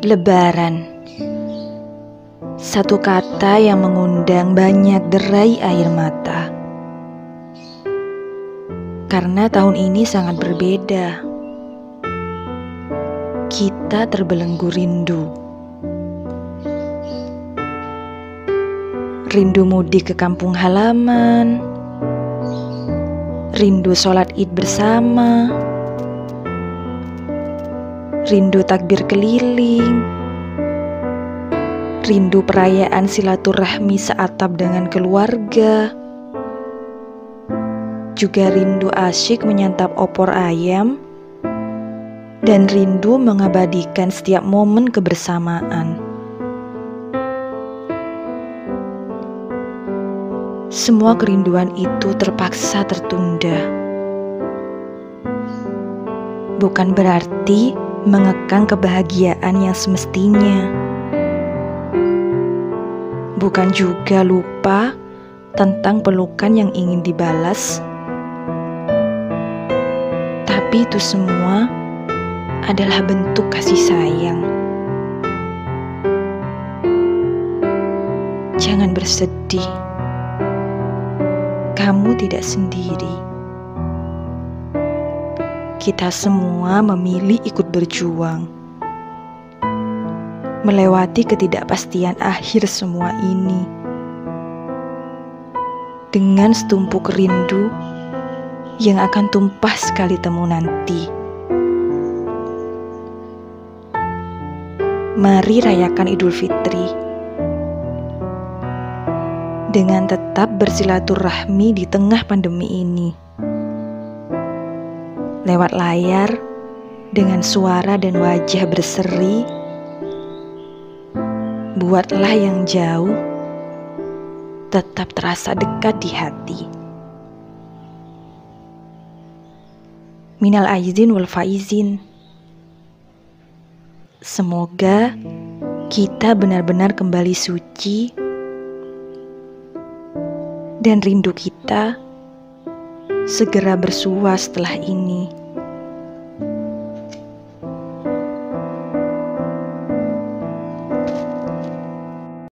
Lebaran. Satu kata yang mengundang banyak derai air mata. Karena tahun ini sangat berbeda. Kita terbelenggu rindu Rindu mudik ke kampung halaman. Rindu sholat id bersama. Rindu takbir keliling, rindu perayaan silaturahmi seatap dengan keluarga, juga rindu asyik menyantap opor ayam, dan rindu mengabadikan setiap momen kebersamaan. Semua kerinduan itu terpaksa tertunda. Bukan berarti mengekang kebahagiaan yang semestinya. Bukan juga lupa tentang pelukan yang ingin dibalas, tapi itu semua adalah bentuk kasih sayang. Jangan bersedih, kamu tidak sendiri. Kita semua memilih ikut berjuang, melewati ketidakpastian akhir semua ini. Dengan setumpuk rindu yang akan tumpah sekali temu nanti. Mari rayakan Idul Fitri dengan tetap bersilaturahmi di tengah pandemi ini lewat layar dengan suara dan wajah berseri. Buatlah yang jauh tetap terasa dekat di hati. Minal aizin wal faizin. Semoga kita benar-benar kembali suci dan rindu kita segera bersua setelah ini.